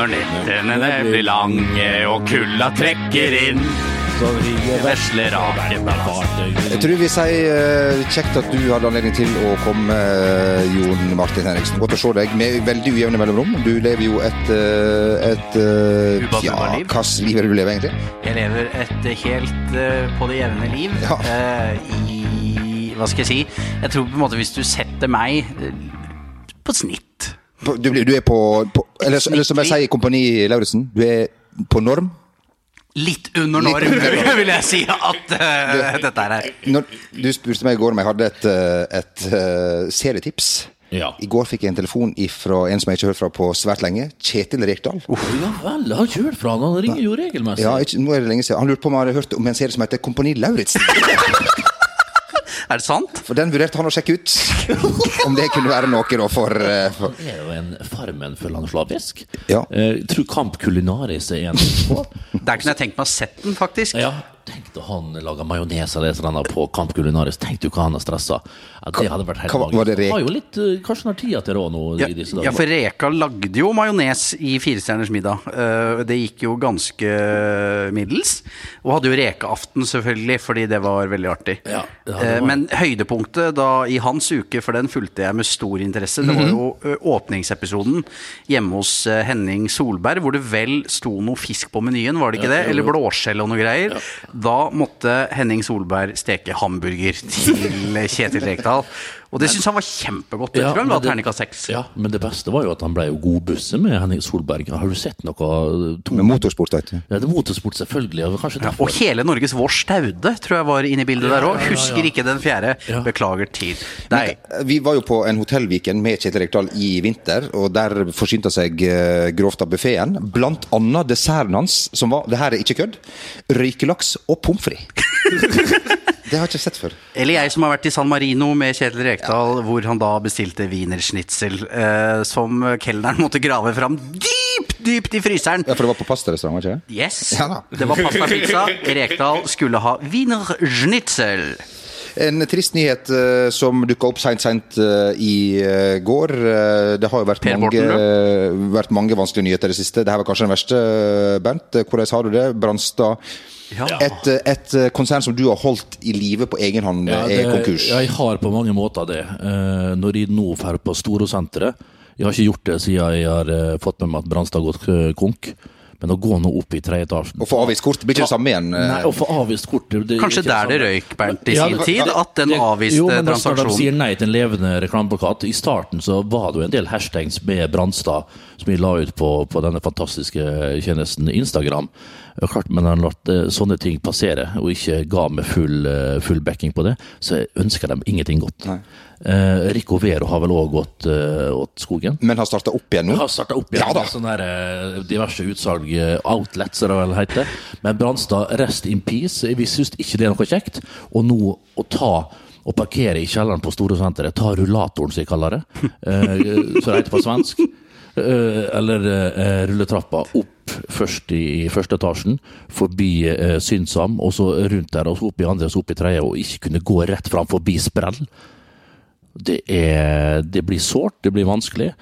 Når nettene blir lange og kulda trekker inn. Vesle rake Jeg tror vi sier eh, kjekt at du hadde anledning til å komme, eh, Jon Martin Henriksen. Godt å se deg med veldig ujevne mellomrom. Du lever jo et, eh, et Ja, hvilket liv er det du lever, egentlig? Jeg lever et helt på det jevne liv. Ja. I Hva skal jeg si? Jeg tror på en måte hvis du setter meg på snitt Du, du er på, på eller, eller som jeg sier i Kompani Lauritzen, du er på norm. Litt under Litt norm, under norm. vil jeg si at eh, dette er. Når du spurte meg i går om jeg hadde et, eh, et uh, serietips. Ja. I går fikk jeg en telefon fra en som jeg ikke har hørt fra på svært lenge. Kjetil Rekdal. Ja vel, jeg har ikke hørt fra han. Han ringer jo regelmessig. Ja, ikke, nå er det lenge siden. Han lurte på om jeg hadde hørt om en serie som heter Kompani Lauritzen. Er det sant? For den vurderte han å sjekke ut. Om det kunne være noe da for, eh, for Det er jo en Farmen for landslavisk. Ja. Eh, tror Kamp Culinaris er en på. Der kunne jeg tenkt meg å sett den, faktisk. Ja, tenk da han laga majones eller et eller annet på Kamp Culinaris. Tenk du hva han har stressa. Ja, det hadde vært helt hva var- var det rek- Har jo litt, eh, Kanskje han har tida til råd nå Ja, i disse ja, for Reka lagde jo majones i Firestjerners middag. Eh, Det gikk jo ganske middels. Og hadde jo rekeaften, selvfølgelig, fordi det var veldig artig. Ja, ja, det Eh, var- Men høydepunktet da i hans uke, for den fulgte jeg med stor interesse, det var jo Mhm. åpningsepisoden hjemme hos Henning Solberg, hvor det vel sto noe fisk på menyen, var det ikke det? Eller blåskjell og noe greier. Da måtte Henning Solberg steke hamburger til Kjetil Rekdal. Well. Og det syns han var kjempegodt. Jeg Ja, tror han men det- terningkast seks. Ja, men det beste var jo at han ble jo god busse med Henning Solberg. Har du sett noe to, med motorsport, vet du. Ja, det er motorsport, selvfølgelig. og Kanskje. Og hele Norges Vår Staude tror jeg var inne i bildet der òg. ja, ja. Husker ikke den fjerde. Ja. Beklager til deg. Vi var jo på en hotellviken med Kjetil Rekdal i vinter, og der forsynte seg eh, grovt av buffeen. Blant annet desserten hans, som var, det her er ikke kødd, røykelaks og pommes frites. det har jeg ikke sett før. Eller jeg som har vært i San Marino med Kjetil Rekdal, hvor han da bestilte wienerschnitzel, eh, som kelneren måtte grave fram dypt, dypt i fryseren. Ja, For det var på pastarestaurant, var ikke det? Yes, Ja da. det var pastapizza. Rekdal skulle ha wienerschnitzel. En trist nyhet eh, som dukka opp seint, seint eh, i eh, går. Det har jo vært mange, vært mange vanskelige nyheter i det siste. Dette var kanskje den verste, Bernt. Hvordan har du det? Brannstad. Ja. Et, et konsern som du har holdt i live på egen hånd, Ja, er konkurs. Jeg har på mange måter det. Eh, når jeg nå drar på Storosenteret Jeg har ikke gjort det siden jeg har fått med meg at Brannstad har gått konk. Men å gå nå opp i tredje etasjen Å få avvist kort blir ikke det samme igjen. eh. Nei, å få avvist kort det, Kanskje der det røyk, Bernt, i Ja, sin tid? At den avviste jo, men da skal de transaksjonen sier nei til en levende reklameplakat. I starten så var det jo en del hashtags med Brannstad som vi la ut på, på denne fantastiske tjenesten Instagram. Klart, Men han eh, sånne ting passere, og ikke ga meg full, eh, full backing på det, så ønsker de ingenting godt. Eh, Rico Vero har vel òg gått uh, åt skogen. Men har starta opp igjen nå? Har starta opp igjen Ja da. sånne der, diverse utsalg, outlets, som det vel heter. Men Branstad, rest in peace. Vi syns ikke det er noe kjekt. Og nå å ta og parkere i kjelleren på Storosenteret, ta rullatoren, som jeg kaller det, eh, som det heter på svensk, eller eh, rulletrappa opp først i, første etasjen, forbi eh, Synsam, og så rundt der, og så opp i andre, og så opp i tredje, og ikke kunne gå rett fram forbi sprell. Det, er, det blir sårt, det blir vanskelig.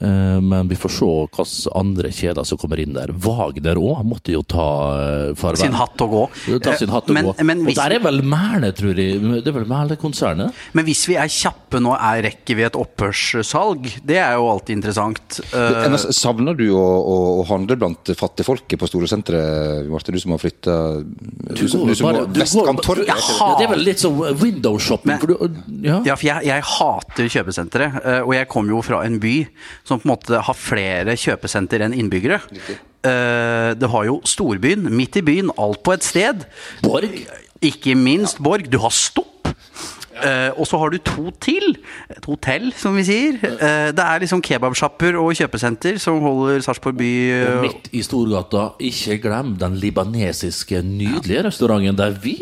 Eh, Men vi får se hvilke andre kjeder som kommer inn der. Wagner òg måtte jo ta eh, farvel. sin hatt og gå. Ta sin hatt og Men- gå. men og der er vel Mæle, tror jeg. Det er vel Mæle-konsernet? Men hvis vi er kjappe nå, er, rekker vi et opphørssalg? Det er jo alltid interessant. Eh, Men Savner du å, å, å handle blant fattigfolket på Storesenteret, Marte? Du som har flytta Du som, som går- Vestkanttorget? Det er vel litt sånn window shopping. Men- for du, ja. Ja, for jeg, jeg hater kjøpesentre, eh, og jeg kommer jo fra en by som på en måte har flere kjøpesenter enn innbyggere. Uh, Det har jo storbyen, midt i byen, alt på et sted. Borg. Ikke minst Borg. Du har Stopp. Uh, og så har du to til. Et hotell, som vi sier. Uh, det er liksom kebabsjapper og kjøpesenter som holder Sarpsborg by eh, midt i Storgata, ikke glem den libanesiske, nydelige restauranten der vi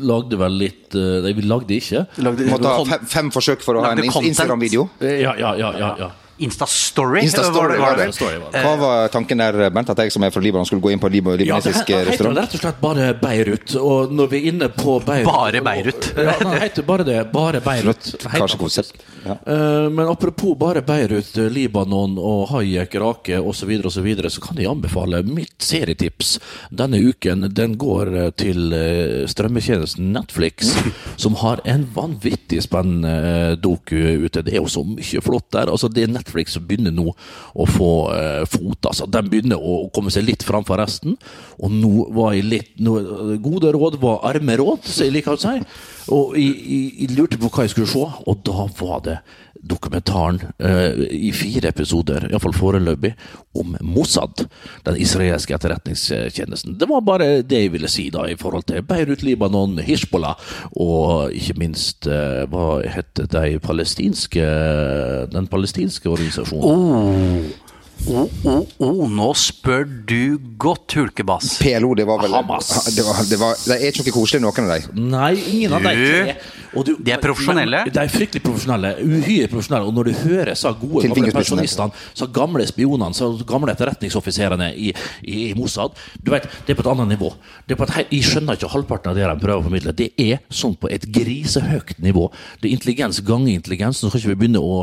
lagde vel litt Nei, vi lagde ikke. lagde- Måtte ha fem, fem forsøk for å ha en. Instagram-video. Ja, ja, ja. ja, ja. Instastory. Instastory Var var det. Det. Hva var tanken der, Bent, at jeg som er fra Libanon skulle gå inn på en liba- Ja, det libanesisk he- heter rett og slett bare Beirut. Og når vi er inne på Beirut Bare Beirut. Ja, det heter bare det. Bare Beirut. Karsekonsept. faktisk. Ja. Eh, Men apropos bare Beirut, eh, Libanon og Hayek, Rake osv., så, videre, og så, videre, så kan jeg anbefale mitt serietips denne uken. Den går eh, til strømmetjenesten Netflix, som har en vanvittig spennende doku ute. Det er jo så mye flott der. Altså, det er Netflix som begynner nå å få uh, fot. Altså. De begynner å komme seg litt framfor resten. Og nå var jeg litt nå, Gode råd var arme råd, som jeg liker å si. Og jeg, lurte på hva jeg skulle se, og da var det dokumentaren eh, i fire episoder, iallfall foreløpig, om Mossad, den israelske etterretningstjenesten. Det var bare det jeg ville si da i forhold til Beirut, Libanon, Hizbollah og ikke minst eh, hva het de palestinske den palestinske organisasjonen? Oh, oh, oh, nå spør du godt, hulkebass. PLO, det var vel Hamas. Det, var, det, var, det er ikke noe koselig, noen av dem. Nei, ingen av de Du, tre. Og du- de er profesjonelle. Men, de er fryktelig profesjonelle. Uhyre profesjonelle. Og når du hører så gode Til gamle pensjonistene, så gamle spionene, så gamle etterretningsoffiserene i, i, i Mossad Du vet, Det er på et annet nivå. Det er på et, jeg skjønner ikke halvparten av det de prøver å formidle. Det er sånn på et grisehøyt nivå. Det er intelligens ganger intelligens. Nå skal ikke vi begynne å,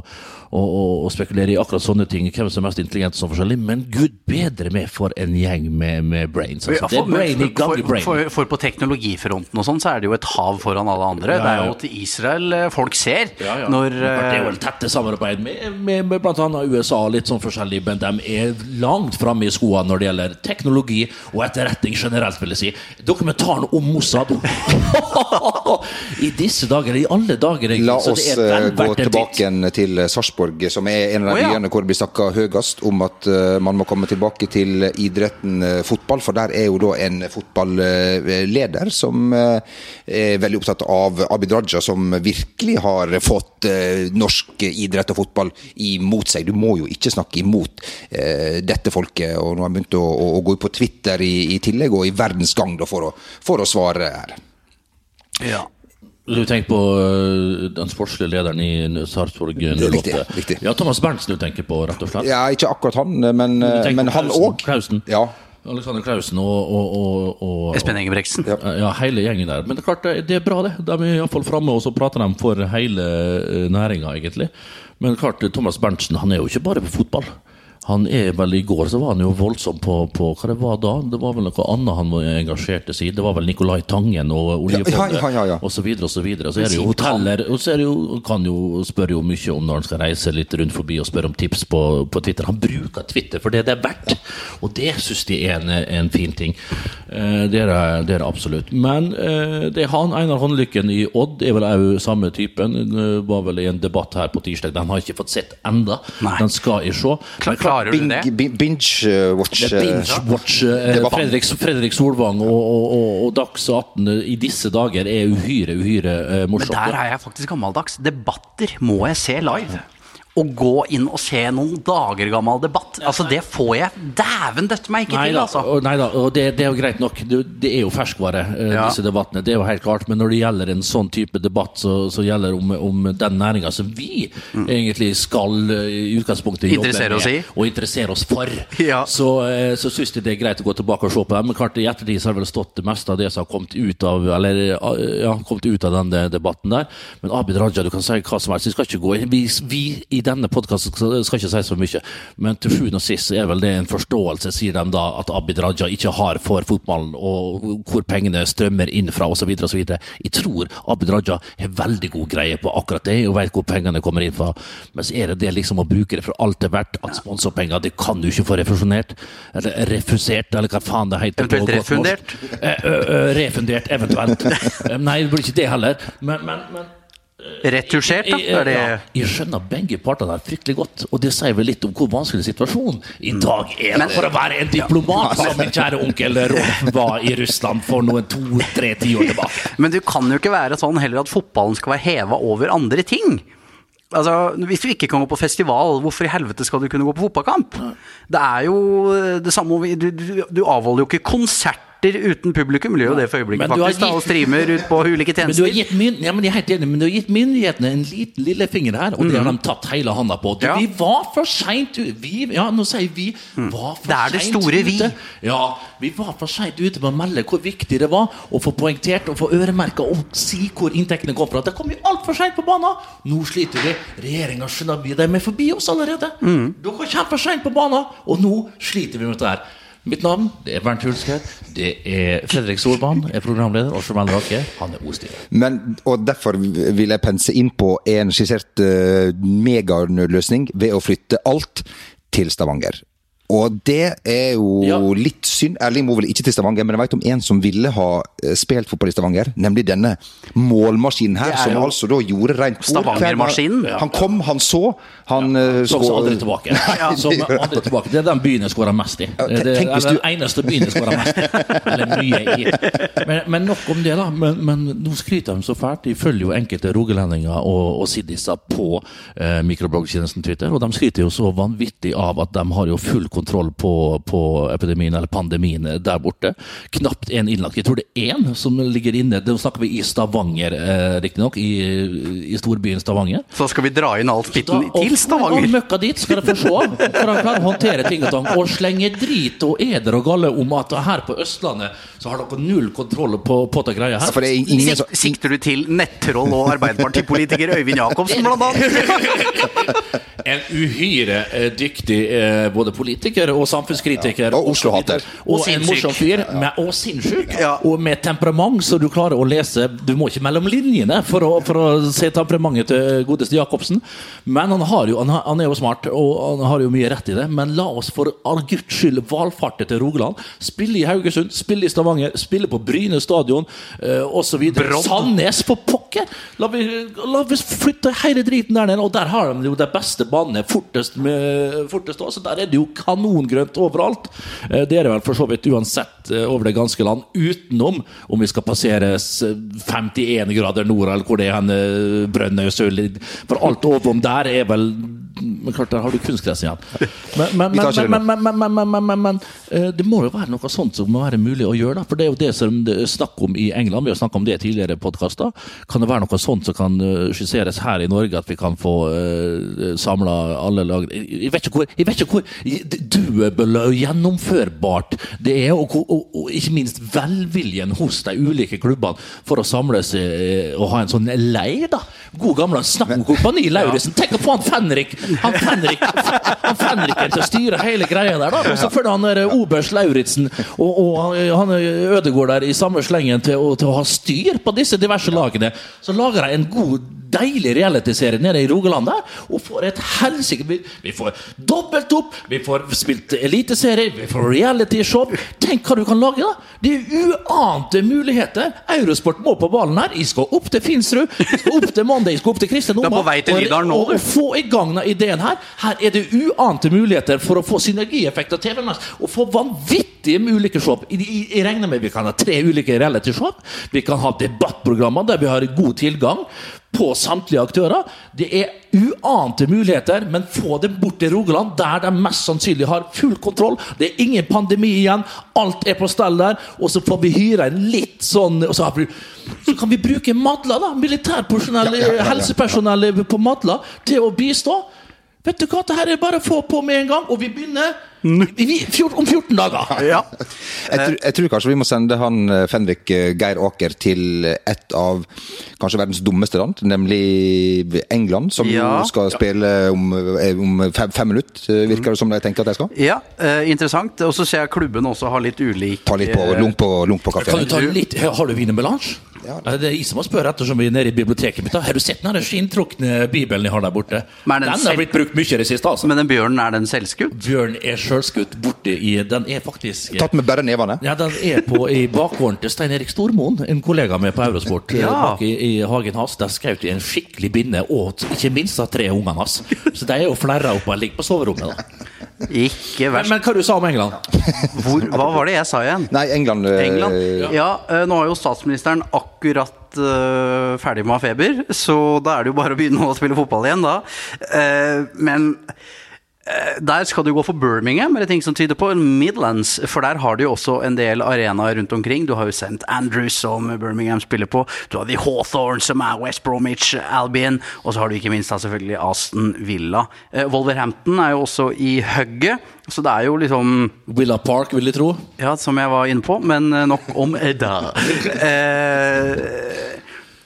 å, og, og, spekulere i akkurat sånne ting, hvem som er mest intelligent og sånn forskjellig, men gud bedre med for en gjeng med, med brains. Altså. Det er brain i for, brain. for, for på teknologifronten og sånn, så er det jo et hav foran alle andre. Ja, Det er jo til Israel eh, folk ser. Ja, ja. Når det er jo eh, et tette samarbeid med, med, med annet USA, litt sånn forskjellig, men de er langt framme i skoene når det gjelder teknologi og etterretning generelt, vil jeg si. Dokumentaren om Mossad I disse dager, i alle dager egentlig, La så oss det er eh, gå tilbake til Sarpsborg, som er en av de oh, ja. byene hvor det blir snakka høyest om at eh, man må komme tilbake til idretten eh, fotball. For der er jo da en fotballeder som eh, er veldig opptatt av Abid Raja, som virkelig har fått norsk idrett og fotball imot seg. Du må jo ikke snakke imot dette folket. Og nå har han begynt å, å gå på Twitter i, i tillegg, og i Verdens Gang da, for, å, for å svare her. ja. Du tenker på øh, den sportslige lederen i Sarpsborg 08? Riktig, riktig. Ja, Thomas Berntsen du tenker på, rett og slett? Ja, ikke akkurat han, men, Du men han òg. Klausen. Ja. Alexander Klausen og, og, og, og Espen Engebretsen. Ja. Ja, hele gjengen der. Men det er klart, det- det er bra, det. De er iallfall framme, og så prater de for hele næringa, egentlig. Men klart, Thomas Berntsen han er jo ikke bare på fotball. Han er vel I går så var han jo voldsom på, på hva det var da? Det var vel noe annet han var engasjerte seg i. Det var vel Nicolai Tangen og oljefondet Ja, ja, ja, og så videre og så videre. Så er det jo hoteller, og så er det jo, kan jo spørre jo mye om når han skal reise litt rundt forbi og spørre om tips på, på Twitter. Han bruker Twitter for det det er verdt, og det syns de er en, en fin ting. Eh, Det er det er absolutt. Men eh, det er han, Einar Håndlykken i Odd, er vel òg samme typen. Det var vel i en debatt her på tirsdag. Den har ikke fått sett enda. Nei. Den skal jeg se. Kla- Klarer du det? Binge-watch. Det er Binge-watch. eh, Fredrik, Fredrik Solvang og, og, og, og Dags 18 i disse dager er uhyre, uhyre morsomt. Men der er jeg faktisk gammeldags. Debatter må jeg se live. Å gå inn og se noen dager gammel debatt, altså det får jeg dæven døtte meg ikke Nei til, da, altså. og, nei da, og det, det er jo greit nok. Det, det er jo ferskvare, eh, Ja. disse debattene. Det er jo helt klart. Men når det gjelder en sånn type debatt så, så, gjelder om, om den næringa som vi egentlig skal eh, i utgangspunktet jobbe Interessere med oss i. og interessere oss for, Ja. så, eh, så syns jeg det er greit å gå tilbake og se på dem. Men klart i ettertid så har det vel stått det meste av det som har kommet ut av Eller ja, kommet ut av den debatten der. Men Abid Raja, du kan si hva som helst. Vi skal ikke gå inn Vi, vi i denne podkasten skal, skal ikke si så mye, men til sjuende og sist er vel det en forståelse, sier de da, at Abid Raja ikke har for fotballen, og hvor pengene strømmer inn fra, osv. osv. Jeg tror Abid Raja har veldig god greie på akkurat det, og vet hvor pengene kommer inn fra. Men så er det det liksom å bruke det for alt det er verdt, at sponsorpenger det kan du ikke få refusjonert, eller refusert, eller hva faen det heter. Eventuelt refundert? Eh, ø, ø, refundert, eventuelt. Eh, Nei, det blir ikke det heller. Men, men, men Retusjert, da? Er det ja, jeg skjønner begge partene fryktelig godt, og det sier vel litt om hvor vanskelig situasjonen i dag er. Men- for å være en diplomat, som min kjære onkel Rolf var i Russland for noen to-tre tiår tilbake. Men det kan jo ikke være sånn heller at fotballen skal være heva over andre ting. Altså, Hvis du ikke kan gå på festival, hvorfor i helvete skal du kunne gå på fotballkamp? Det er jo det samme Du, du, du avholder jo ikke konserter konserter uten publikum. Gjør jo det for øyeblikket, faktisk. Gitt... da, Og streamer ut på ulike Men du har tjenester. gitt myn ja, men jeg er helt enig, men du har gitt myndighetene en liten lillefinger her, og det har de tatt hele handa på. Du, Mhm. Ja. Vi var for seint. Vi, ja, nå sier vi var for Det er det store vi. ute. Ja, vi var for seint ute med å melde hvor viktig det var å få poengtert og få øremerka og si hvor inntektene kom fra. Det kom vi altfor seint på banen! Nå sliter vi. Regjeringa skjønner vi de er forbi oss allerede. Mm. Dere kommer for seint på banen, og nå sliter vi med dette her. Mitt navn det er Bernt Hulsker. Det er Fredrik Solvang, er programleder. Og Jamel Rake, han er ordstyrer. Og Derfor vil jeg pense inn på en skissert uh, meganødløsning ved å flytte alt til Stavanger. Og det er jo Ja. litt synd. Erling må vel ikke til Stavanger, men jeg vet om en som ville ha eh, spilt fotball i Stavanger. Nemlig denne målmaskinen her, er som altså da gjorde rent bord. Ja. Han kom, han så, han eh, Så aldri tilbake. Som aldri tilbake. Det er den byen jeg skårer mest i. Det er den eneste byen jeg skårer mest i. Eller mye i. Men, men nok om det, da. Men, men nå skryter de så fælt. De følger jo enkelte rogalendinger og, og siddiser på eh, mikrobloggtjenesten Twitter, og de skryter jo så vanvittig av at de har jo full kontroll på, på epidemien, eller pandemien, der borte. Knapt én innlagt. Jeg tror det er én som ligger inne. Nå snakker vi i Stavanger, eh, riktignok. I, I storbyen Stavanger. Så skal vi dra inn all spitten Da- til Og Stavanger. møkka dit skal dere få se. For han klarer å håndtere ting og tang. Og slenge drit og eder og galle om at her på Østlandet så har dere null kontroll på, på det greia her. For det er ingen som Sik sikter du til nettroll og arbeiderpartipolitiker Øyvind Jacobsen, blant annet? En uhyre eh, dyktig eh, både politiker og samfunnskritiker. Og Oslo-hater. Og, Og en morsom fyr. Med, og sinnssyk. Ja. Og med temperament, så du klarer å lese Du må ikke mellom linjene for å, for å se temperamentet til godeste Jacobsen. Men han, har jo, han, han er jo smart, og han har jo mye rett i det. Men la oss for all guds skyld valfarte til Rogaland. Spille i Haugesund, spille i Stavanger, spille på Bryne stadion eh, osv. Sandnes, for pokker! La vi, la vi flytte hele driten der nede. Og der har de jo de beste banene fortest, med, fortest også. Der er det jo kanongrønt overalt. Eh, Det er det vel for så vidt uansett eh, over det ganske land. Utenom om vi skal passere 51 grader nord, eller hvor det er hen, Brønnøysund. For alt overom der er vel men klart, der har du kunstgress igjen. Men, det men, men, men, men, men, men, men, men det må jo være noe sånt som må være mulig å gjøre. Da. For det er jo det som det er snakk om i England. Vi har snakket om det i tidligere podkaster. Kan det være noe sånt som kan eh, skisseres her i Norge, at vi kan få uh, samla alle lag jeg, vet ikke hvor, jeg vet ikke hvor og gjennomførbart det er, og, og, og, ikke minst velviljen hos de ulike klubbene for å samles eh, og ha en sånn leir. da God gamle snakk om Kompani Lauritzen. Tenk å få han Fenrik Han Han Fenriken til å styre hele greia der, da. Og så følger han der eh, oberst Lauritzen og, og han- han er Ødegård der i samme slengen til, å- til å ha styr på disse diverse lagene. Så lager de en god deilig realityserie nede i Rogaland der, og får et helsike vi, får dobbelt opp, vi får spilt eliteserie, vi får realityshow. Tenk hva du kan lage, da! Det er uante muligheter. Eurosport må på ballen her. Jeg skal opp til Finsrud, jeg skal opp til Monday, jeg skal opp til Kristin Oma. og- og- og få i gang den ideen her. Her er det uante muligheter for å få synergieffekt av TV-en. Og få vanvittige ulike show. Jeg, regner med vi kan ha tre ulike reality-show. Vi kan ha debattprogrammer der vi har god tilgang på samtlige aktører. Det er uante muligheter, men få dem bort til Rogaland, der de mest sannsynlig har full kontroll. Det er ingen pandemi igjen. Alt er på stell der. Og så får vi hyre en litt sånn så, så kan vi bruke Madla, da. Militærpersonell, helsepersonell på Madla, til å bistå. Vet du hva, det her er bare å få på med en gang, og vi begynner om 14 dager. Ja. Jeg, tror- jeg tror kanskje vi må sende han eh, Fenrik eh, Geir Aker til et av kanskje verdens dummeste land, nemlig England, som Ja. skal spille om, eh, om fem, fem minutter, eh, virker det som de tenker at de skal. Ja, eh, interessant. Og så ser jeg klubben også har litt ulik Ta litt på eh, lunk på, lunk på Kan du kaffen. ta litt, Har du wienermelange? Ja. Det er jeg som må spørre ettersom vi er nede i biblioteket mitt. Har du sett den skinntrukne bibelen jeg har der borte? Den den har blitt brukt mye i det siste. altså. Men den bjørnen, er den selvskutt? Bjørn er sjølskutt borte i Den er faktisk Tatt med bare nevene. Ja, Den er på i bakgården til Stein Erik Stormoen, en kollega med på Eurosport. eh, Ja. Bak i, i hagen hans. Der skjøt de en skikkelig binne, og ikke minst av tre ungene hans. Så de er jo flerra opp og ligger på soverommet. da Ikke verst. men hva du sa om England? Hvor, hva var det jeg sa igjen? Nei, England, eh, England. Ja, ja, nå er jo statsministeren akkurat eh, ferdig med å ha feber, så da er det jo bare å begynne å spille fotball igjen, da. Eh, men Der skal du gå for Birmingham, eller ting som tyder på Midlands. For der har du jo også en del arenaer rundt omkring. Du har jo St. Andrews, som Birmingham spiller på. Du har The Hawthorne, som er West Bromwich Albion. Og så har du ikke minst da selvfølgelig Aston Villa. Eh, Wolverhampton er jo også i hugget. Så det er jo liksom Villa Park, vil de tro. Ja, som jeg var inne på, men eh, nok om Edda. Eh,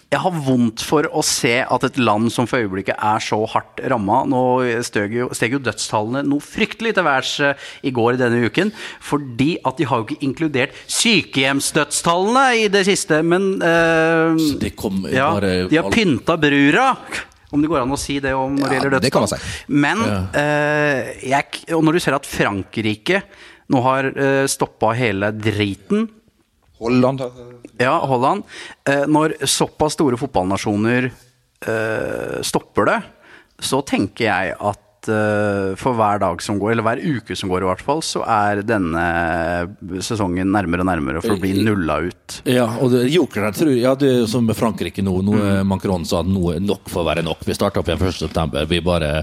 jeg har vondt for å se at et land som for øyeblikket er så hardt ramma Nå steg jo, steg jo dødstallene noe fryktelig til værs eh, i går denne uken. Fordi at de har jo ikke inkludert sykehjemsdødstallene i det siste. Men eh, det kom ja, bare de har pynta brura. Om det går an å si det om når det Ja, gjelder det dødstall. si. Men eh, jeg, og når du ser at Frankrike nå har uh, stoppa hele driten Holland ja, Holland. Eh, når såpass store fotballnasjoner eh, stopper det, så tenker jeg at eh, for hver dag som går, eller hver uke som går i hvert fall, så er denne sesongen nærmere og nærmere for å bli nulla ut. Ja, og det, jokeren her tror ja, det er som med Frankrike nå. nå mm. Macron sa at nå er nok for å være nok. Vi starter opp igjen 1.9. Vi bare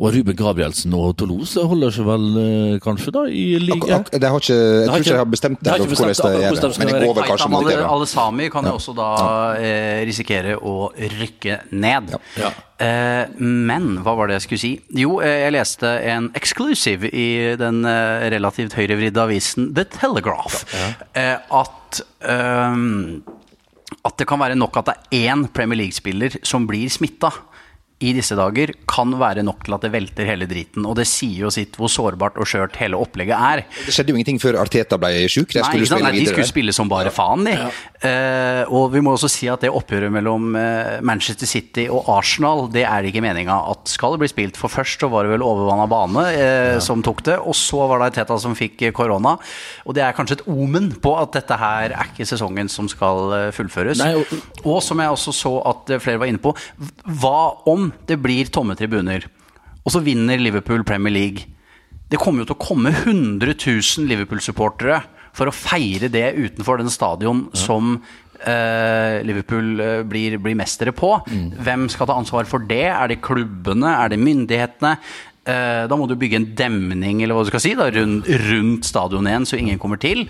Og Ruben Gabrielsen og Toulouse holder seg vel eh, kanskje, da, i ligaen? ak de har ikke, Jeg tror ikke de har bestemt det, hvordan det. hvordan Men det går vel kanskje mot det. da. alle sami kan jo også da eh, risikere å rykke ned. Ja. Eh, men hva var det jeg skulle si? Jo, jeg leste en exclusive i den relativt høyrevridde avisen The Telegraph. Eh, at ehm, at det kan være nok at det er én Premier League-spiller som blir smitta i disse dager, kan være nok til at det velter hele driten. Og det sier jo sitt hvor sårbart og skjørt hele opplegget er. Det skjedde jo ingenting før Arteta ble sjuk. De skulle spille Nei, de skulle spille som bare faen, de. Eh, og vi må også si at det oppgjøret mellom eh, Manchester City og Arsenal, det er det ikke meninga at skal bli spilt. For først så var det vel overvanna bane eh, som tok det, og så var det Arteta som fikk korona. Og det er kanskje et omen på at dette her er ikke sesongen som skal fullføres. Nei, og- og som jeg også så at flere var inne på, hva om det blir tomme tribuner, og så vinner Liverpool Premier League? Det kommer jo til å komme 100 000 Liverpool-supportere for å feire det utenfor den stadion som eh, Liverpool eh, blir, blir mestere på. Hvem skal ta ansvar for det? Er det klubbene? Er det myndighetene? Eh, da må du bygge en demning eller hva du skal si, da, rundt, rundt stadion igjen, så ingen kommer til.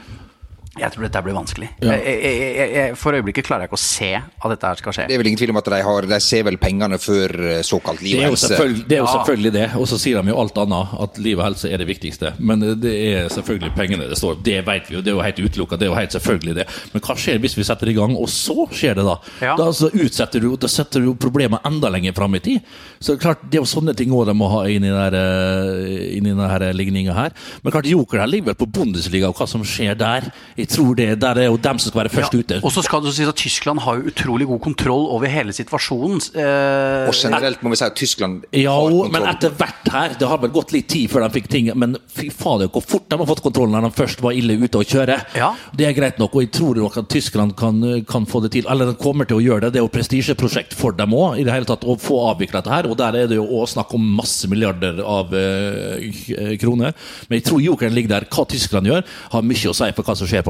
Jeg tror dette blir vanskelig. Ja. Jeg, jeg, jeg, for øyeblikket klarer jeg ikke å se at dette her skal skje. Det er vel ingen tvil om at de, har, de ser vel pengene før eh, såkalt liv og helse. det. Er jo Ja. selvfølgelig det. Og så sier de jo alt annet, at liv og helse er det viktigste. Men det er selvfølgelig pengene det står Det vet vi jo, det er jo helt utelukka. Det er jo helt selvfølgelig det. Men hva skjer hvis vi setter i gang, og så skjer det, da? Ja. Da så utsetter du, da setter du problemet enda lenger fram i tid. Så det er klart, det er jo sånne ting også de må ha inn i denne ligninga her. Men klart, Joker her ligger vel på Bundesliga og hva som skjer der. Jeg tror det, Der er jo dem som skal være først ute. Og så skal det si sies at Tyskland har jo utrolig god kontroll over hele situasjonen. Eh, Og generelt må vi si at Tyskland Ja, har men kontroll. etter hvert her Det har vel gått litt tid før de fikk ting Men fy fader, hvor fort de har fått kontrollen når de først var ille ute å kjøre. Ja. Det er greit nok, og jeg tror nok at Tyskland kan, kan få det til. Eller de kommer til å gjøre det. Det er jo prestisjeprosjekt for dem òg, i det hele tatt, å få avvikla dette her. Og der er det jo òg snakk om masse milliarder av eh, kroner. Men jeg tror jokeren ligger der. Hva Tyskland gjør, har mye å si for hva som skjer på,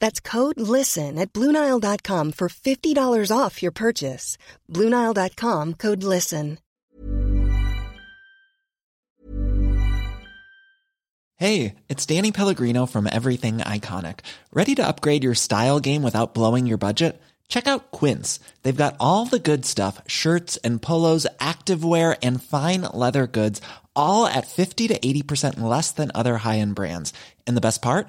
That's code LISTEN at Bluenile.com for $50 off your purchase. Bluenile.com code LISTEN. Hey, it's Danny Pellegrino from Everything Iconic. Ready to upgrade your style game without blowing your budget? Check out Quince. They've got all the good stuff shirts and polos, activewear, and fine leather goods, all at 50 to 80% less than other high end brands. And the best part?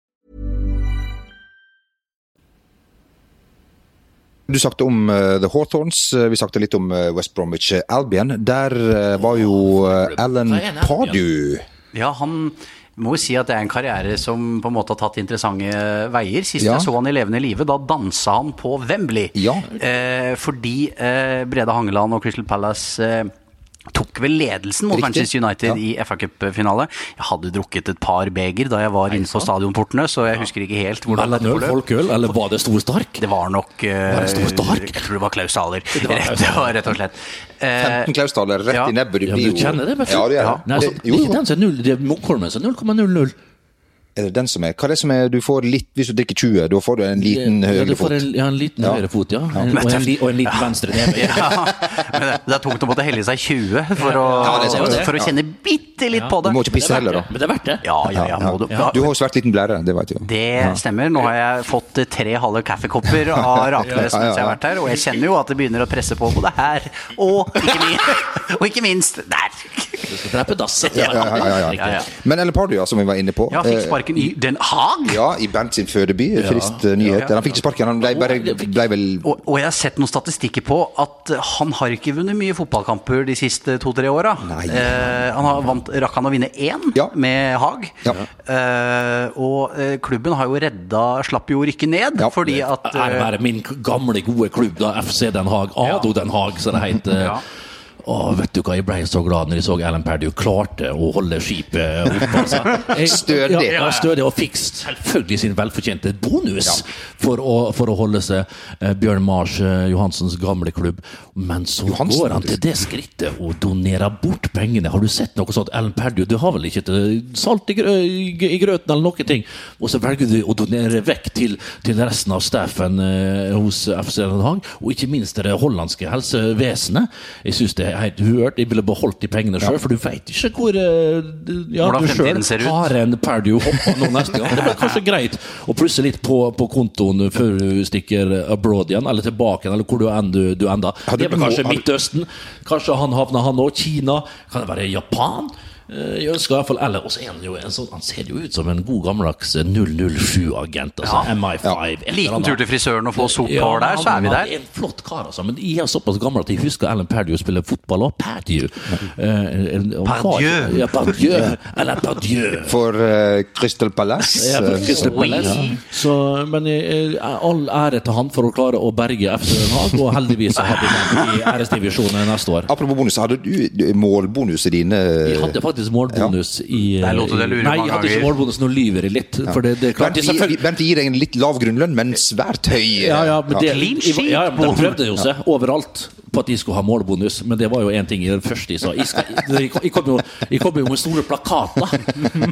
Du snakket om eh, The Hawthorns, eh, vi snakket litt om eh, West Bromwich Albion. Der var jo Alan? Pardew Ja, han må jo si at det er en karriere som på en måte har tatt interessante veier. Sist Ja. jeg så han i levende live, da dansa han på Wembley. Ja. Eh, fordi eh, Brede Hangeland og Crystal Palace eh, tok vel ledelsen mot Riktig. Manchester United Ja. i FA Cup-finale. Jeg hadde drukket et par beger da jeg var inne på stadionportene, så jeg husker ikke helt hvordan forløp. folkeøl, eller var det stor stark? Det var nok uh, Var det stor stark? Jeg tror det var Klaus Ahler. var Rett, Klaus rett og slett. Uh, 15 Klaustaler rett ja. i nebbet. Ja, du kjenner det, vet du? Ja, det er. Ja. Nei, altså, Det- det er ikke den som er null, det er Munkholmen som er 0,00. Er det den som er? Hva er det som er Du får litt Hvis du drikker 20, da får du en liten høyre fot. en, ja, en liten Ja. høyre fot, ja. En, og, en, og en liten venstre neve. Ja, men det, det er tungt å måtte helle i seg 20 for å, Ja, det det. for å kjenne bitte litt på Du må ikke pisse heller, da. Men det er verdt det. Ja, ja, ja. Må du, Du har jo svært liten blære, det vet du jo. det stemmer. Nå har jeg fått eh, tre halve kaffekopper av Raknes Ja, ja, mens jeg har vært her, og jeg kjenner jo at det begynner å presse på både her og ikke minst, og ikke minst der. Du skal drepe dasset. Ja, ja, ja, ja, ja. Ja, ja. Men Ellen Pardew, ja, som vi var inne på. Ja, fikk eh, sparken i Den Haag. Ja, i Bernt sin fødeby. Frist nyhet. nyheter. Han fikk ikke sparken, han ble, bare, ble vel Og, og jeg har sett noen statistikker på at han har ikke vunnet mye fotballkamper de siste to-tre åra. Eh, han har vant, rakk han å vinne én Ja. med Haag. Ja. Eh, og eh, klubben har jo redda Slapp jo rykke ned Ja. fordi at Er det bare min gamle, gode klubb, da, FC Den Haag, Ado Den Haag, som det heter. Ja. Å, vet du hva, jeg ble så glad når jeg så Alan Pardew klarte å holde skipet oppe. Altså. Stødig. Ja, ja, stødig, og fikk selvfølgelig sin velfortjente bonus for, å, for å holde seg eh, Bjørn Mars eh, Johansens gamle klubb. Men så Johansen, går han til det skrittet å donere bort pengene. Har du sett noe sånt? Alan Pardew, du har vel ikke til salt i, grø i grøten eller noen ting? Og så velger du å donere vekk til, til resten av staffen eh, hos FC Den Haag, og ikke minst det hollandske helsevesenet. Jeg synes det helt uhørt. Jeg ville beholdt de pengene sjøl, for du veit ikke hvor eh, ja, Hvordan du fremtiden selv ser ut. har en Pardew hoppa nå neste gang. Det blir kanskje greit å plusse litt på, på kontoen før du stikker abroad igjen, eller tilbake igjen, eller hvor du enn du, du. Hadde Det er kanskje Midtøsten. Kanskje han havner han òg. Kina. Kan det være Japan? Eh, Jeg ønsker i hvert fall Eller også er han jo en sånn Han ser jo ut som en god gammeldags 007-agent. Altså Ja. MI5. et Liten tur til frisøren og få sort Ja, hår der, så er vi der. er en flott kar, altså. Men jeg er såpass gammel at jeg husker Alan Pardew spille fotball òg. Pardew. Eh, Pardieu. Ja, Pardieu. Eller Pardieu. for uh, Crystal Palace. Ja, for eh, Crystal Palace. Så, men uh, all ære til han for å klare å berge FC Den Haag, og heldigvis så har vi den i æresdivisjonen neste år. Apropos bonus, hadde du du- målbonus i dine Jeg hadde faktisk målbonus i Der lot du deg lure Nei, jeg hadde ikke målbonus, nå lyver jeg litt. For det, det er klart, er selvfølgelig- gir- Bernt gir en litt lav grunnlønn, men svært høy. eh, ja, ja, men det, ja, de prøvde jo seg overalt på at de skulle ha målbonus, men det var jo én ting i det første jeg sa. Jeg, kom- jo, jeg kom jo med store plakater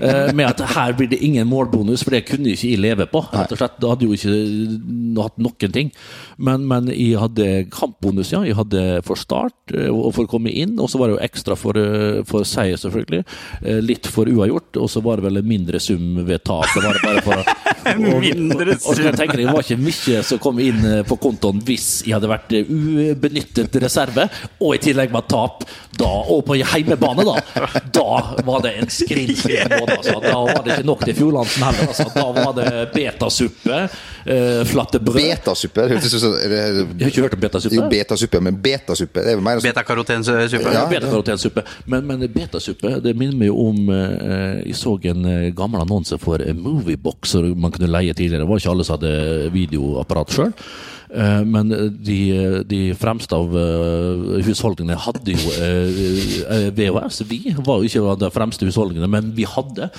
eh, med at her blir det ingen målbonus, for det kunne ikke jeg leve på. rett og slett. Da hadde jo ikke hatt noen ting. Men, men jeg hadde kampbonus, ja. Jeg hadde for start eh, og for å komme inn, og så var det jo ekstra for, eh, for seier, selvfølgelig. Eh, Litt for uavgjort, og så var det vel en mindre sum ved tap. Det var det bare for å og, Mindre og, og, så kan jeg tenke deg, Det var ikke mye som kom inn eh, på kontoen hvis jeg hadde vært eh, ubenyttet reserve, og i tillegg med tap. Da, og på heimebane, da. Da var det en skrinnfri måte. Altså. Da var det ikke nok til Fjordlandsen heller. Altså. Da var det betasuppe, eh, flatte brød. Betasuppe. Jeg har ikke hørt om betasuppe. Jo, betasuppe, men betasuppe det er mer Betakarotensuppe. Ja. Betakarotensuppe. Men, men betasuppe det minner meg om eh, Jeg så en eh, gammel annonse for Moviebox som man kunne leie tidligere. Det var ikke alle som hadde videoapparat sjøl. Eh, Men de, de fremste av eh, husholdningene hadde jo eh, VHS. Vi var jo ikke de fremste husholdningene, men vi hadde.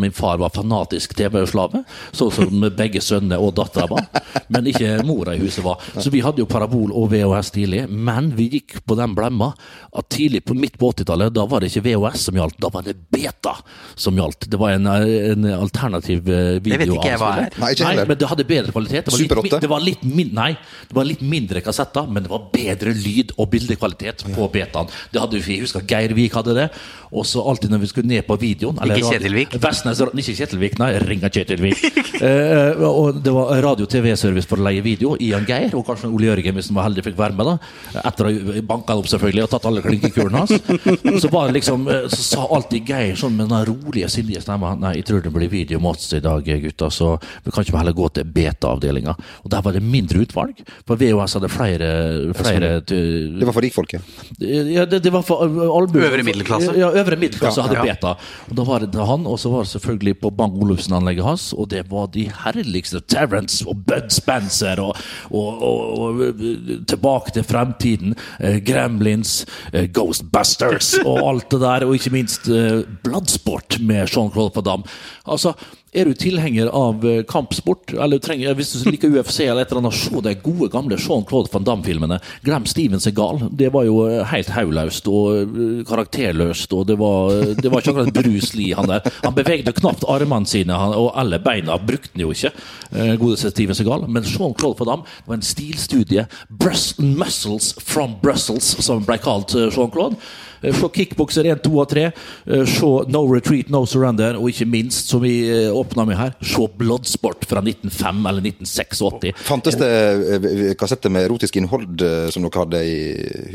Min far var fanatisk TV-slave, sånn som begge sønnene og dattera var. Men ikke mora i huset var. Så vi hadde jo parabol og VHS tidlig. Men vi gikk på den blemma at tidlig på midt på 80-tallet, da var det ikke VHS som gjaldt, da var det Beta som gjaldt. Det var en, en alternativ video. Det vet ikke jeg hva er. Nei, ikke heller. men det hadde bedre kvalitet. Det var litt, det var litt min, nei, det var litt mindre kassetter, men det var bedre lyd og bildekvalitet på betaen. Det hadde vi, jeg husker Geirvik hadde det. Og så alltid når vi skulle ned på videoen eller Ikke Kjetilvik? Vestnes, ikke Kjetilvik, nei, ringa Kjetilvik. eh, og det var radio-TV-service for å leie video. Ian Geir og kanskje Ole Jørgen, hvis han var heldig, fikk være med. da Etter å ha banka opp selvfølgelig og tatt alle klinkekulene hans. Så var det liksom eh, Så sa alltid Geir sånn med den rolige, sindige stemma Nei, jeg tror det blir video i dag, gutta, så vi kan ikke heller gå til beta-avdelinga. Og der var det mindre utvalg. For VHS hadde flere, flere Det var for rikfolket. ja, det, det var for albuen. Øvre middelklasse? Ja, øvre middelklasse Ja, hadde ja. beta. Og Da var det han, og så var det selvfølgelig på Bang-Olufsen-anlegget hans, og det var de herligste Terrence og Bud Spencer og, og, og, og eh, Tilbake til fremtiden, eh, Gremlins, eh, Ghostbusters og alt det der, og ikke minst eh, Bloodsport med Jean-Claude Padam. Altså, er du tilhenger av eh, kampsport, eller trenger, hvis du liker UFC eller et eller annet, se de gode, gamle Jean-Claude Van Damme-filmene. Glem Steven Segal. Det var jo eh, helt hauløst og eh, karakterløst, og det var, det var ikke akkurat Bruce Lee, han der. Han bevegde knapt armene sine, han, og alle beina brukte han jo ikke, godeste Steven Segal. Men Jean-Claude Van Damme var en stilstudie. Brussels muscles from Brussels, som ble kalt Jean-Claude. Eh, Se Kickbokser 1, 2 og 3. eh, Se No Retreat, No Surrender. Og ikke minst, som vi eh, åpna med her, se Bloodsport fra 1905 eller 1986. Fantes det eh, kassetter med erotisk innhold eh, som dere hadde i,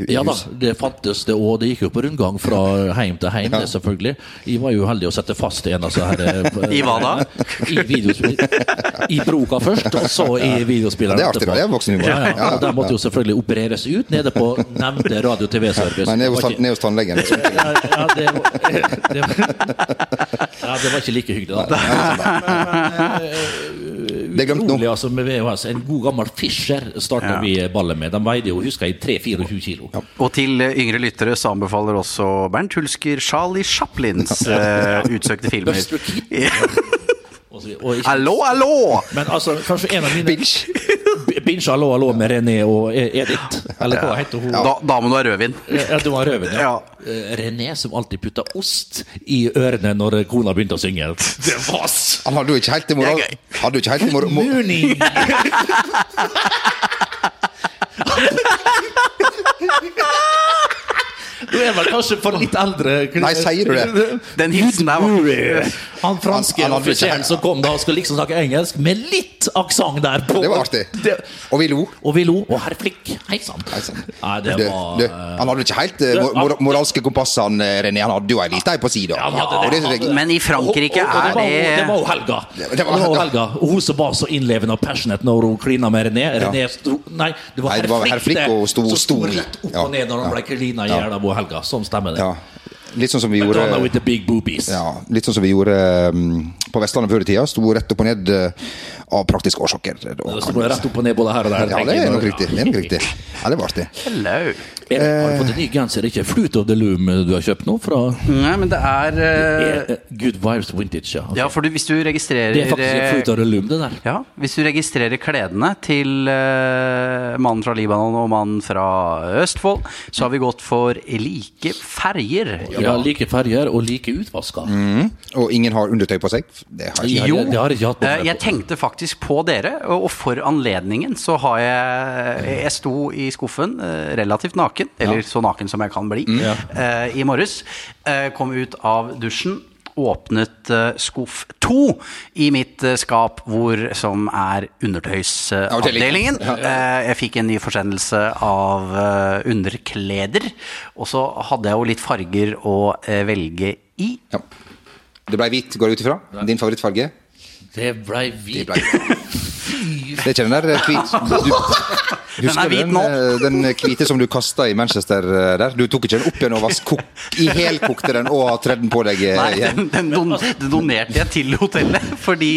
huset? i Ja da, det fantes det, og det gikk jo på rundgang fra heim til heim, det selvfølgelig. Jeg var jo heldig å sette fast en av disse her eh, I hva da? I videospill. I broka først, og så i videospilleren. Ja, det er artig, da. Det er voksenhumor. Ja, ja. Ja, ja. Der måtte jo selvfølgelig opereres ut, nede på nevnte radio-TV-service. Nei, ned hos, Tannlegen. liksom. ja, ja, det, var- det, var- ja, det var ikke like hyggelig, da. Det er glemt nå. Utrolig, altså, med VHS. En god gammel Fischer starta Ja. vi ballet med. De veide jo, husker jeg, 3-24 kilo. Og til eh, yngre lyttere så anbefaler også Bernt Hulsker Charlie Chaplins uh, utsøkte filmer. Buster Keaton. Ja. Hallo, hallo! Men altså, kanskje en av mine Binge. B- Binge Hallo Hallo med René og E- Edith. Eller hva heter hun? Da, da må du ha rødvin. Ja, du var rødvin, ja. Ja. Eh, René som alltid putta ost i ørene når kona begynte å synge. Det var s- Han hadde jo ikke helt det moral... Det er. Hadde jo ikke helt det moral... mo- Du er vel kanskje for litt eldre Nei, sier du det? Den hilsen der var Han franske offiseren som kom da og skulle liksom snakke engelsk, med litt aksent der på. Det var artig. Det- Og vi lo. Og vi lo. Og herr Flikk, hei sann. Nei, det var du, han hadde ikke helt eh, mor mor moralske kompass, han eh, René. Han hadde jo ei lita ei på sida. Men i Frankrike Og- og- og er det var, det Det var jo Helga. Det Det var- var, Helga. Og hun som var så innlevende og passionate når hun klina med René. René sto, nei, det var herr Flick, det, som sto sto- rett opp ja, og ned når han ja. ble klina i hjel av hun Helga. Sånn stemmer det. Ja. Litt sånn som vi Madonna gjorde with the big boobies. ja, Litt sånn som vi gjorde um, på Vestlandet før i tida. Sto rett opp og ned uh, av praktiske årsaker. Da Det rett opp og ned både her og der. Ja, det er nok riktig. Det er nok riktig. Ja, det var artig. Hello. Erik, har du fått en ny genser? Ikke Flute of the Loom du har kjøpt nå? Fra Nei, men det er det er Good Vibes Vintage, ja. Ok. Ja, for du, hvis du registrerer Det er faktisk eh, Flute of the Loom, det der. Ja, Hvis du registrerer kledene til uh, mannen fra Libanon og mannen fra Østfold, så har vi gått for like ferger. Ja, like ferger og like utvaska. Og ingen har undertøy på seg? Det har ikke jeg. Jo, det har jeg ikke hatt på eh, jeg tenkte faktisk på dere, og for anledningen så har jeg Jeg sto i skuffen eh, relativt naken, eller så naken som jeg kan bli, eh, i morges. Eh, Kom ut av dusjen. Åpnet eh, skuff to i mitt eh, skap, hvor, som er undertøysavdelingen. Eh, jeg fikk en ny forsendelse av underkleder. Og så hadde jeg jo litt farger å velge i. Ja. Det ble hvit, går jeg ut ifra? Din favorittfarge? Det blei Det hvit. ble Det er ikke den der eh, hvit du, er Husker du den, eh, den hvite som du kasta i Manchester eh, der? Du tok ikke den opp igjen og vask, kok, i helkokte den og tredde den på deg igjen? Nei, den, den, don, den donerte jeg til hotellet, fordi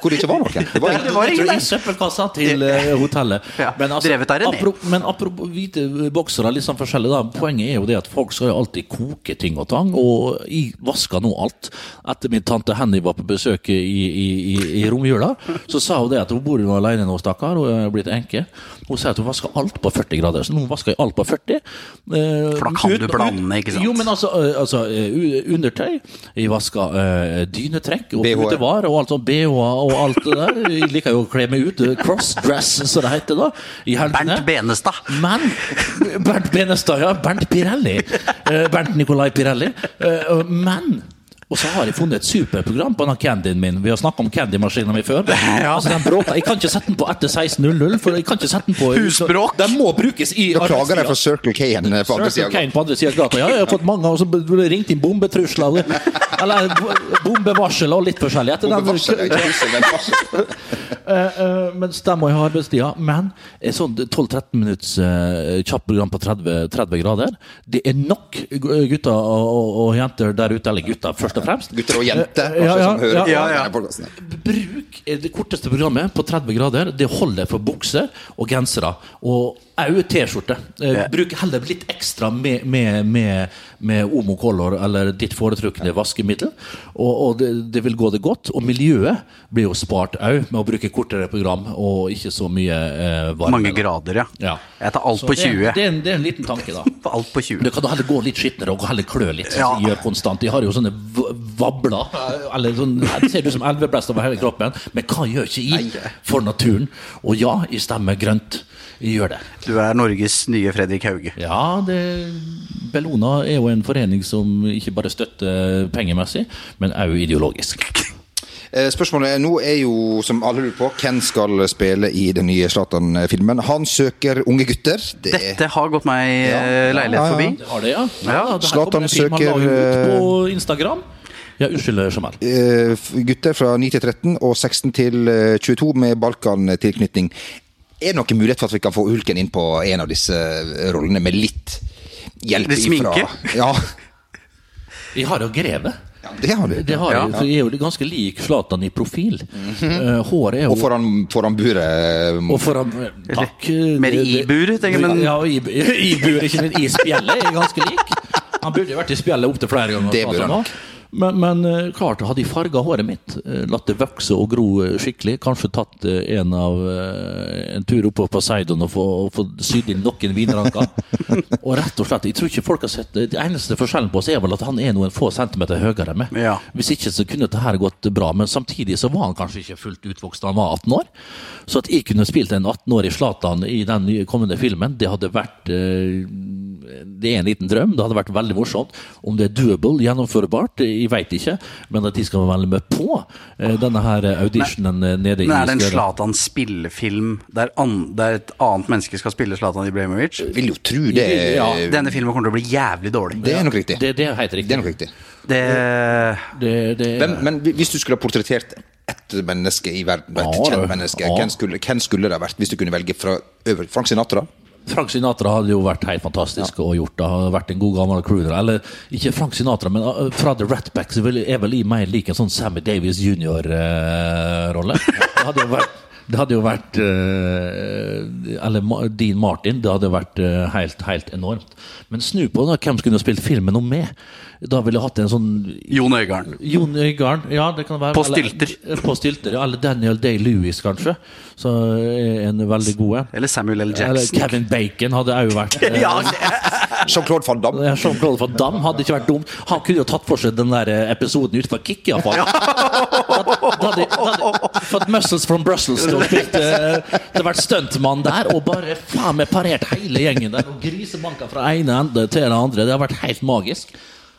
hvor det ikke var noen. Det var Det var ingen søppelkassa til eh, hotellet. Ja, drevet av apro, men apropos hvite boksere, litt sånn forskjellig da. Poenget er jo det at folk skal jo alltid koke ting og tang, og jeg vasker nå alt. Etter min tante Henny var på besøk i, i, i, i romjula, så sa hun det at hun bor jo alene nå, stakkar, og er blitt enke. Hun sier at hun vasker alt på 40 grader, så nå vasker jeg alt på 40. eh, For da kan ut- du blande, ikke sant? Jo, men altså, eh, altså undertøy. Jeg vasker eh, dynetrekk og BH. putevar og alt sånt. BH-er og alt det der. Jeg liker jo å kle meg ut. Crossdress, som det heter da. I. Bernt Benestad. Men Bernt Benestad, ja. Bernt Pirelli. Eh, Bernt Nicolai Pirelli. Eh, Men og så har jeg funnet et superprogram på denne candyen min. Vi har snakka om candymaskina mi før. Altså, den bråker. Jeg kan ikke sette den på etter 16.00, for jeg kan ikke sette den på Husbråk. Den må brukes i Beklager klager de arbeidstida. Circle K-en på andre Circle sida. Kane på andre siden av gata. Ja, jeg har fått mange, som ringt inn bombetrusler. Eller bombevarsel og litt forskjellig. Etter den, Eh, eh, mens der må jeg ha arbeidstida. Men et sånt 12-13 minutts eh, kjapt program på 30, 30 grader, det er nok gutter og, og, og jenter der ute. Eller gutter, først og fremst. Gutter og jenter Eh, ja, altså, ja, som hører ja, ja, på denne. Bruk det korteste programmet på 30 grader. Det holder for bukser og gensere. Og òg T-skjorte. Eh, Bruk heller litt ekstra med, med, med, med Omo Color eller ditt foretrukne vaskemiddel. Og, og det, det vil gå det godt. Og miljøet blir jo spart au med å bruke kortere program og ikke så mye eh, varme. Mange grader, ja. Ja. Jeg tar alt Så på det, 20. Det er, en, det er en liten tanke, da. Alt på 20. Du kan heller gå litt skitnere og heller klø litt. Ja. gjør konstant. De har jo sånne vabler. Eller sånn, det ser ut som elveblest over hele kroppen. Men hva gjør ikke i for naturen? Og ja, jeg stemmer grønt. Gjør det. Du er Norges nye Fredrik Hauge. Ja, det, Bellona er jo en forening som ikke bare støtter pengemessig, men òg ideologisk. Spørsmålet Spørsmålet nå er jo, som alle lurer på, hvem skal spille i den nye Zlatan-filmen? Han søker unge gutter. Det er Dette har gått meg ja. leilighet Ja, ja. forbi. Det har det, ja. Ja, Zlatan en han la søker, ut på Instagram. Ja, unnskyld, Jamal. eh, gutter fra 9 til 13 og 16 til eh, 22 med Balkan-tilknytning. Er det noen mulighet for at vi kan få Hulken inn på en av disse eh, rollene, med litt hjelp Litt sminke? ifra Ja, Vi har jo Greve. ja, det har du. Det har Ja. jeg, for jeg er jo ganske lik Zlatan i profil. Eh, håret er jo Og foran, foran buret eh, Og foran, takk. mer i bur, tenker jeg, men- Ja, i, i buret, ikke men I spjeldet er ganske lik. Han burde jo vært i spjeldet opptil flere ganger. Det burde han nok. Men, men eh, klart, hadde jeg farga håret mitt, eh, latt det vokse og gro eh, skikkelig, kanskje tatt eh, en, av, eh, en tur opp på Poseidon og få, få sydd inn noen vinranker. og rett og slett, jeg tror ikke folk har sett det. Eneste forskjellen på oss er vel at han er noen få centimeter høyere enn meg. Ja. Hvis ikke så kunne dette her gått bra, men samtidig så var han kanskje ikke fullt utvokst da han var 18 år. Så at jeg kunne spilt en 18-årig Zlatan i den kommende filmen, det hadde vært eh, Det er en liten drøm. Det hadde vært veldig morsomt. Om det er doable, gjennomførbart, eh, jeg veit ikke. Men at de skal være med på eh, denne her auditionen men, nede Men er det en. Zlatan spillefilm der, an, der et annet menneske skal spille Zlatan Ibrahimovic? Vil jo tro det. Ja, Denne filmen kommer til å bli jævlig dårlig. Det er nok riktig. Det, det er helt Det er nok riktig. Det, Det, det, Men, men hvis du skulle ha portrettert ett menneske i verden, et Ja, kjent menneske, ja. hvem, skulle, hvem skulle det ha vært hvis du kunne velge fra øver? Frank Sinatra? Frank Sinatra hadde jo vært helt fantastisk Og gjort. Det hadde vært en god gammel crooner. Eller ikke Frank Sinatra, men uh, fra The Rat Pack så er vel i meg lik en sånn Sammy Davis junior-rolle. det hadde jo vært det hadde jo vært eh, Eller Dean Martin. Det hadde vært eh, helt, helt enormt. Men snu på det, hvem skulle spilt filmen om med? Da ville jeg hatt en sånn Jon Øigarden. Jon Øigarden, ja det kan være På eller- stilter. På stilter, ja. Eller Daniel Day-Lewis, kanskje. Så er en veldig god en. Eller Samuel L. Jackson. Eller Kevin Bacon hadde òg vært eh, Ja, Jean-Claude Van Damme? ja, Jean-Claude Van Damme hadde ikke vært dumt. Han kunne jo tatt for seg den der eh, episoden utenfor Kick, iallfall. Da, da hadde fått Muscles from Brussels til å spille eh, Det hadde vært stuntmann der, og bare faen meg parert hele gjengen der. Og grisebanka fra ene ende til den andre. Det har vært helt magisk.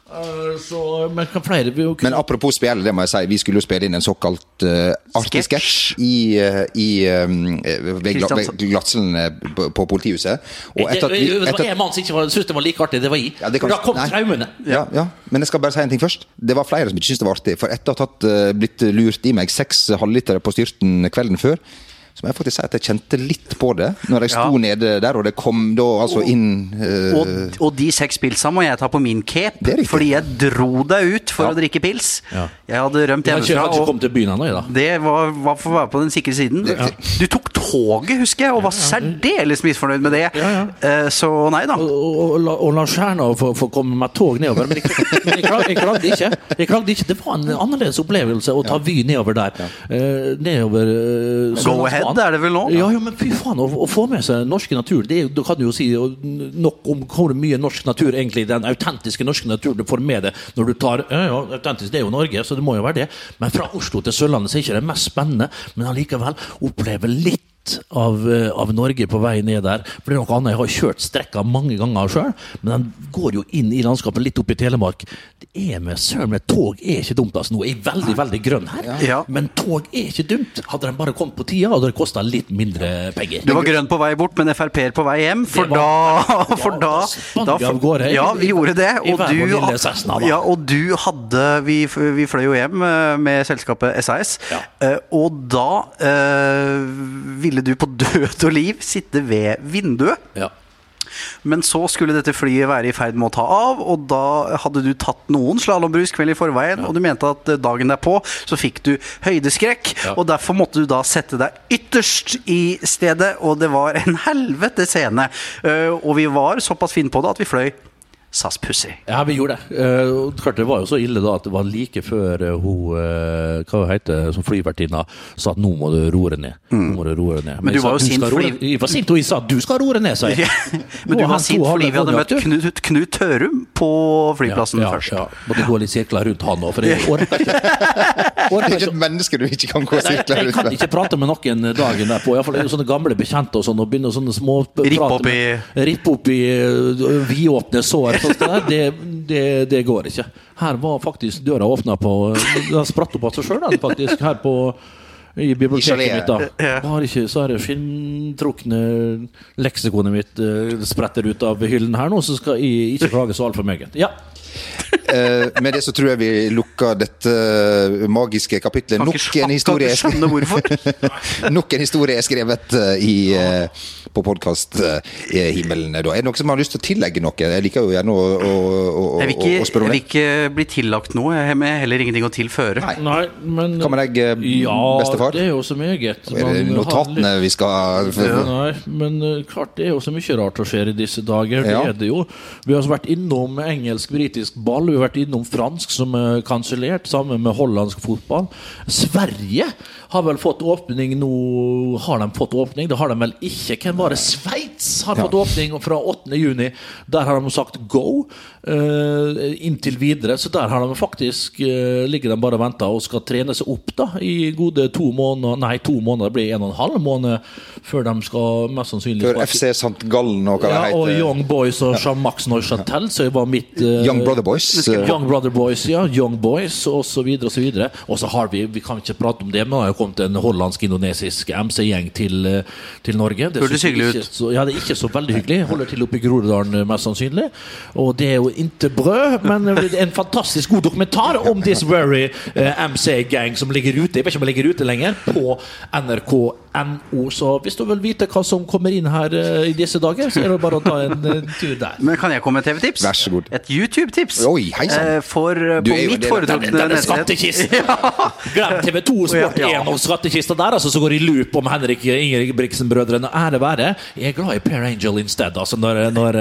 Eh, Så, men kan flere vil jo Men apropos spille, det må jeg si. Vi skulle jo spille inn en såkalt uh, artig Sketsj. i, uh, i um, ved, ved eh, på, på politihuset. Og det, etter at vi, det var en mann som ikke syntes det var like artig. Det var jeg. Ja, det kan- da kom nei. traumene. ja, ja, men jeg skal bare si en ting først. Det var flere som ikke syntes det var artig. For etter å ha tatt, blitt lurt i meg seks halvlitere på styrten kvelden før, så må jeg faktisk si at jeg kjente litt på det når jeg sto Ja. nede der, og det kom da altså inn uh, Og, og de seks pilsa må jeg ta på min cape, fordi jeg dro deg ut for Ja. å drikke pils. Ja. Jeg hadde rømt hjemmefra. har ikke, jeg har ikke kommet til byen ennå, da. det var, var for å være på den sikre siden. Du tok toget, husker jeg, og var særdeles misfornøyd med det. Ja, ja. Eh, Så nei da. Og, og, og, la- og la Stjerna få, få komme med tog nedover. Men jeg, jeg, klag, jeg klagde ikke. Jeg klagde ikke. Det var en annerledes opplevelse å ta Vy nedover der. Uh, nedover uh, Go ahead, er det vel nå? Ja, ja, men fy faen, å, å få med seg norsk natur det er, Da kan du jo si nok om hvor mye norsk natur egentlig den autentiske norske naturen du får med deg når du tar Ja, ja, autentisk, det er jo Norge, så det må jo være det. Men fra Oslo til Sørlandet så er ikke det mest spennende, men allikevel oppleve litt av, eh, av Norge på vei ned der. For det er noe annet. Jeg har kjørt strekka mange ganger sjøl, men den går jo inn i landskapet litt opp i Telemark. Det er med søren meg Tog er ikke dumt. altså Nå er jeg veldig veldig grønn her, Ja. men tog er ikke dumt. Hadde den bare kommet på tida, hadde det kosta litt mindre penger. Du var grønn på vei bort, men Frp-er på vei hjem. For var- da, for Ja, da, da av gårde. Ja, vi gjorde det. Og du, Cessna, ja, og du hadde Vi, vi fløy jo hjem eh, med selskapet SAS, eh, og da øh, ville du på død og liv sitte ved vinduet. Ja. Men så skulle dette flyet være i ferd med å ta av, og da hadde du tatt noen slalåmbrus kvelden i forveien, og du mente at eh, dagen derpå så fikk du høydeskrekk, Ja. og derfor måtte du da sette deg ytterst i stedet, og det var en helvete scene. Eh, og vi var såpass finne på det at vi fløy SAS Pussy. Ja, vi gjorde det. Uh, klart Det var jo så ille da at det var like før uh, hun uh, Hva heter det, som flyvertinna sa at nå må du roe deg ned. Nå må du roe deg ned. Men, Men du sa var jo sint fordi- Jeg var sint, og jeg sa at du skal roe deg ned, sa jeg. Men du var sint fordi vi hadde møtt. Knut, Knut Tørum på flyplassen ja, først. Ja, Måtte gå litt sirkler rundt han òg, for jeg orker ikke. Det er ikke et menneske du ikke kan gå sirkler rundt. jeg kan ikke prate med noen dagen derpå. Iallfall sånne gamle bekjente og sånn, og begynne sånne små Rippe opp i- Rippe opp i vidåpne sår. Der. Det, det, det går ikke. Her var faktisk døra åpna på Den spratt opp av seg sjøl, faktisk. Her på i biblioteket mitt. da Bare ikke så er det skinntrukne leksikonet mitt uh, spretter ut av hyllen her nå, så skal jeg ikke klage så altfor meget. Ja. Eh, med det så tror jeg vi lukker dette magiske kapitlet. Nok en historie. Nok en historie er skrevet eh, i, eh, på podkast-himmelen. Er det noen som har lyst til å tillegge noe? Jeg liker jo gjerne å, å, å, å, Jeg ikke, å spørre jeg vil ikke bli tillagt noe. Jeg har heller ingenting å tilføre. Nei. Nei, men Hva med deg, eh, Ja, bestefar? det er jo så meget. Er det litt- notatene vi skal Nei, men klart det er jo så mye rart som skjer i disse dager. Ja. Det er det jo. Vi har vært innom engelsk-britisk ball, vi vært innom fransk som er kansellert, sammen med hollandsk fotball. Sverige har vel fått åpning nå Har de fått åpning? Det har de vel ikke. Hvem var det? Sveits har fått åpning fra 8. juni. Der har de sagt go uh, inntil videre. Så der har de faktisk uh, ligger de bare og venter og skal trene seg opp da i gode to måneder Nei, to måneder. Det blir en og en halv måned før de skal mest sannsynlig Før FC St. Gallen og hva ja, det og. Young Boys og Jean-Max Neuchatel, så jeg var mitt uh, Young Brother Boys. Young Brother Boys, ja. Young Boys, så videre og så videre. Og så har vi, vi kan ikke prate om det, men det har jo kommet en hollandsk-indonesisk MC-gjeng til, eh, til Norge. Det Hørtes hyggelig ut. Så, ja, det er ikke så veldig hyggelig. Holder til oppe i Groruddalen, eh, mest sannsynlig. Og det er jo inte brød, men en fantastisk god dokumentar om This Very eh, MC-gang som ligger ute. Jeg vet ikke om jeg ligger ute lenger, på NRK.no. Så hvis du vil vite hva som kommer inn her eh, i disse dager, så er det bare å ta en eh, tur der. Men kan jeg komme med TV-tips? Vær så god. Et YouTube-tips. Oi, hei sann. Eh, For Du på jo mitt foretrukne Denne nettsted skattkisten! Glem TV 2 Sport Ja, ja. og skattkista der, altså, så går i loop om Henrik Ingebrigtsen-brødrene. Ære være. Jeg er glad i Per Angel instead, altså, når, når,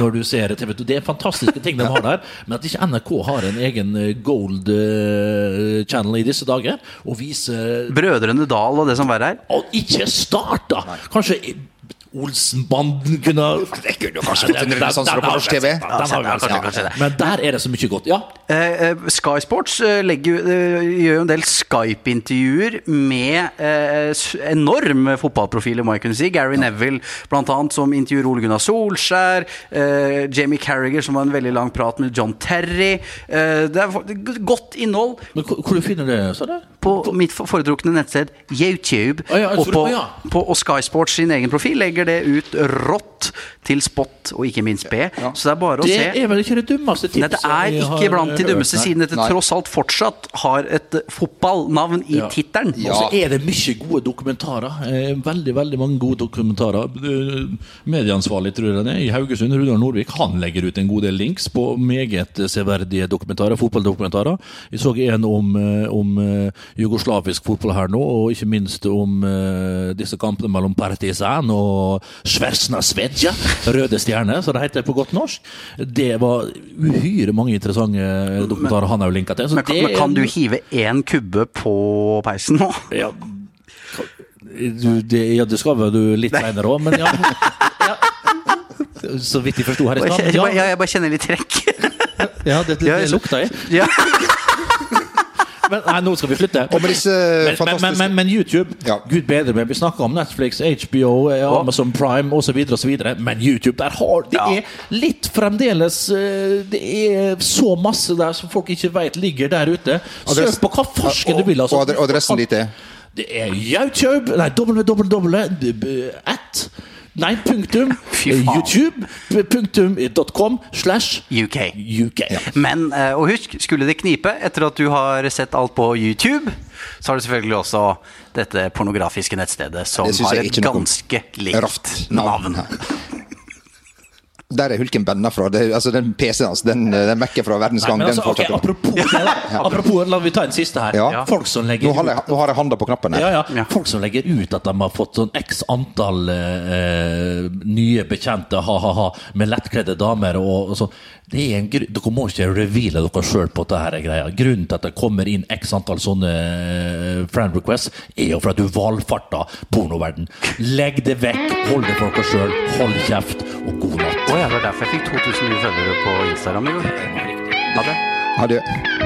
når du ser TV 2. Det er fantastiske ting de har der, men at ikke NRK har en egen gold channel i disse dager, og viser Brødrene Dal og det som verre er. Og ikke start, da! Kanskje Olsenbanden kunne Det kunne jo kanskje fått en renessanse på norsk TV. Men der er det så mye godt. Ja. Eh, eh, Sky Sports eh, legger, jo- eh, gjør jo en del Skype-intervjuer med eh, enorme fotballprofiler, må jeg kunne si. Gary Neville, blant annet, som intervjuer Ole Gunnar Solskjær. Eh, Jamie Carriger, som har en veldig lang prat med John Terry. Eh, det er godt innhold Men hvor, finner du det, Så det? på mitt foretrukne nettsted YouTube. Ah, ja, og, på, ja. på, og Sky Sports sin egen profil legger det ut rått til spott og ikke minst B. Så det er bare å Det se. er vel ikke det dummeste tipset Nei, det er ikke blant de dummeste siden dette tross alt fortsatt har et eh, fotballnavn i Ja. tittelen. Og så er det mye gode dokumentarer. Eh, Veldig veldig mange gode dokumentarer. Eh, Medieansvarlig tror jeg det er i Haugesund, Rudolf Nordvik, han legger ut en god del links på meget severdige dokumentarer, fotballdokumentarer. Vi så en om, eh, om eh, jugoslavisk fotball her nå, og ikke minst om eh, disse kampene mellom Partizan og Sversna Svedja, Røde Stjerne, som det heter på godt norsk. Det var uhyre mange interessante dokumentarer han har jo linka til. Så Men, kan- det men kan du hive én kubbe på peisen nå? ja, du, det, ja, det skal vel du litt seinere òg, men ja. ja. Så vidt jeg forsto her i stad. Ja, jeg, jeg bare kjenner litt trekk. ja, det, det, det lukta jeg. Ja. Men nei, nå skal vi med disse Men, men, men, men, men YouTube, Ja. gud bedre meg. Vi snakker om Netflix, HBO, eh, Amazon Prime osv. Men YouTube, der har det Ja. er litt fremdeles eh, Det er så masse der som folk ikke veit ligger der ute. Søk på hva farsken du vil. Altså. Og adressen dit er? Det er YouTube Nei, www at Nei, punktum. YouTube punktum com slash UK. UK. Men, eh, og husk, skulle det knipe etter at du har sett alt på YouTube, så har du selvfølgelig også dette pornografiske nettstedet som har et ganske likt navn. navn. Der er hulken banna fra. Det, altså Den PC-en hans, den, den Mac-en fra Nei, verdensgang, men den altså, ok, apropos, det, apropos, la vi ta en siste her. Ja. Folk som legger Nå har jeg, nå har jeg handa på knappen her. ja. Ja. Folk som legger ut at de har fått sånn x antall eh, nye bekjente ha-ha-ha med lettkledde damer og, og sånn. Det er en grunn, Dere må ikke reveale dere sjøl på dette greia. Grunnen til at det kommer inn x antall sånne eh, friend requests, er jo for at du valfarter pornoverden. Legg det vekk, hold det for dere sjøl, hold kjeft, og god natt. Var derfor jeg fikk 2000 nye følgere på Instagram i går. Ha det. Adjø.